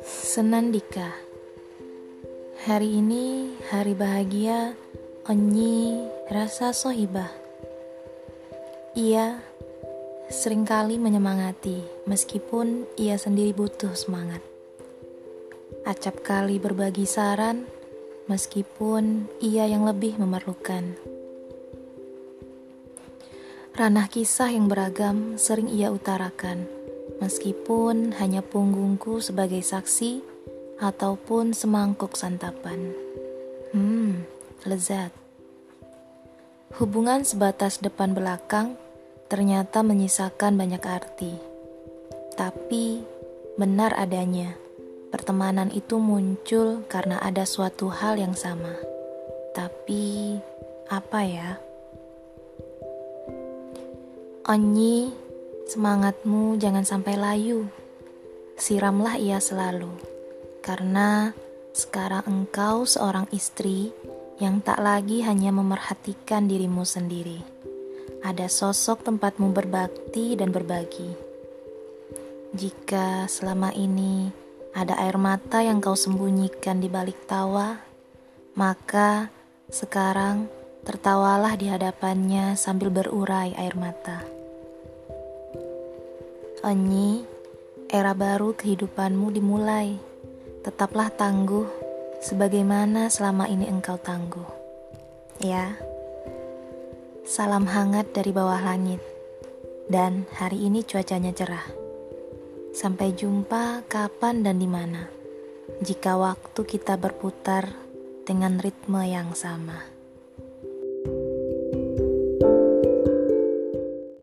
Senandika Hari ini hari bahagia Onyi rasa sohibah. Ia sering kali menyemangati Meskipun ia sendiri butuh semangat. Acap kali berbagi saran Meskipun ia yang lebih memerlukan Ranah kisah yang beragam sering ia utarakan meskipun hanya punggungku sebagai saksi ataupun semangkuk santapan. Hmm, lezat. Hubungan sebatas depan belakang ternyata menyisakan banyak arti. Tapi benar adanya, pertemanan itu muncul karena ada suatu hal yang sama. Tapi apa ya? Onyi Semangatmu jangan sampai layu. Siramlah ia selalu, karena sekarang engkau seorang istri yang tak lagi hanya memerhatikan dirimu sendiri. Ada sosok tempatmu berbakti dan berbagi. Jika selama ini ada air mata yang kau sembunyikan di balik tawa, maka sekarang tertawalah di hadapannya sambil berurai air mata. Onyi, era baru kehidupanmu dimulai. Tetaplah tangguh, sebagaimana selama ini engkau tangguh. Ya, salam hangat dari bawah langit. Dan hari ini cuacanya cerah. Sampai jumpa kapan dan di mana. Jika waktu kita berputar dengan ritme yang sama.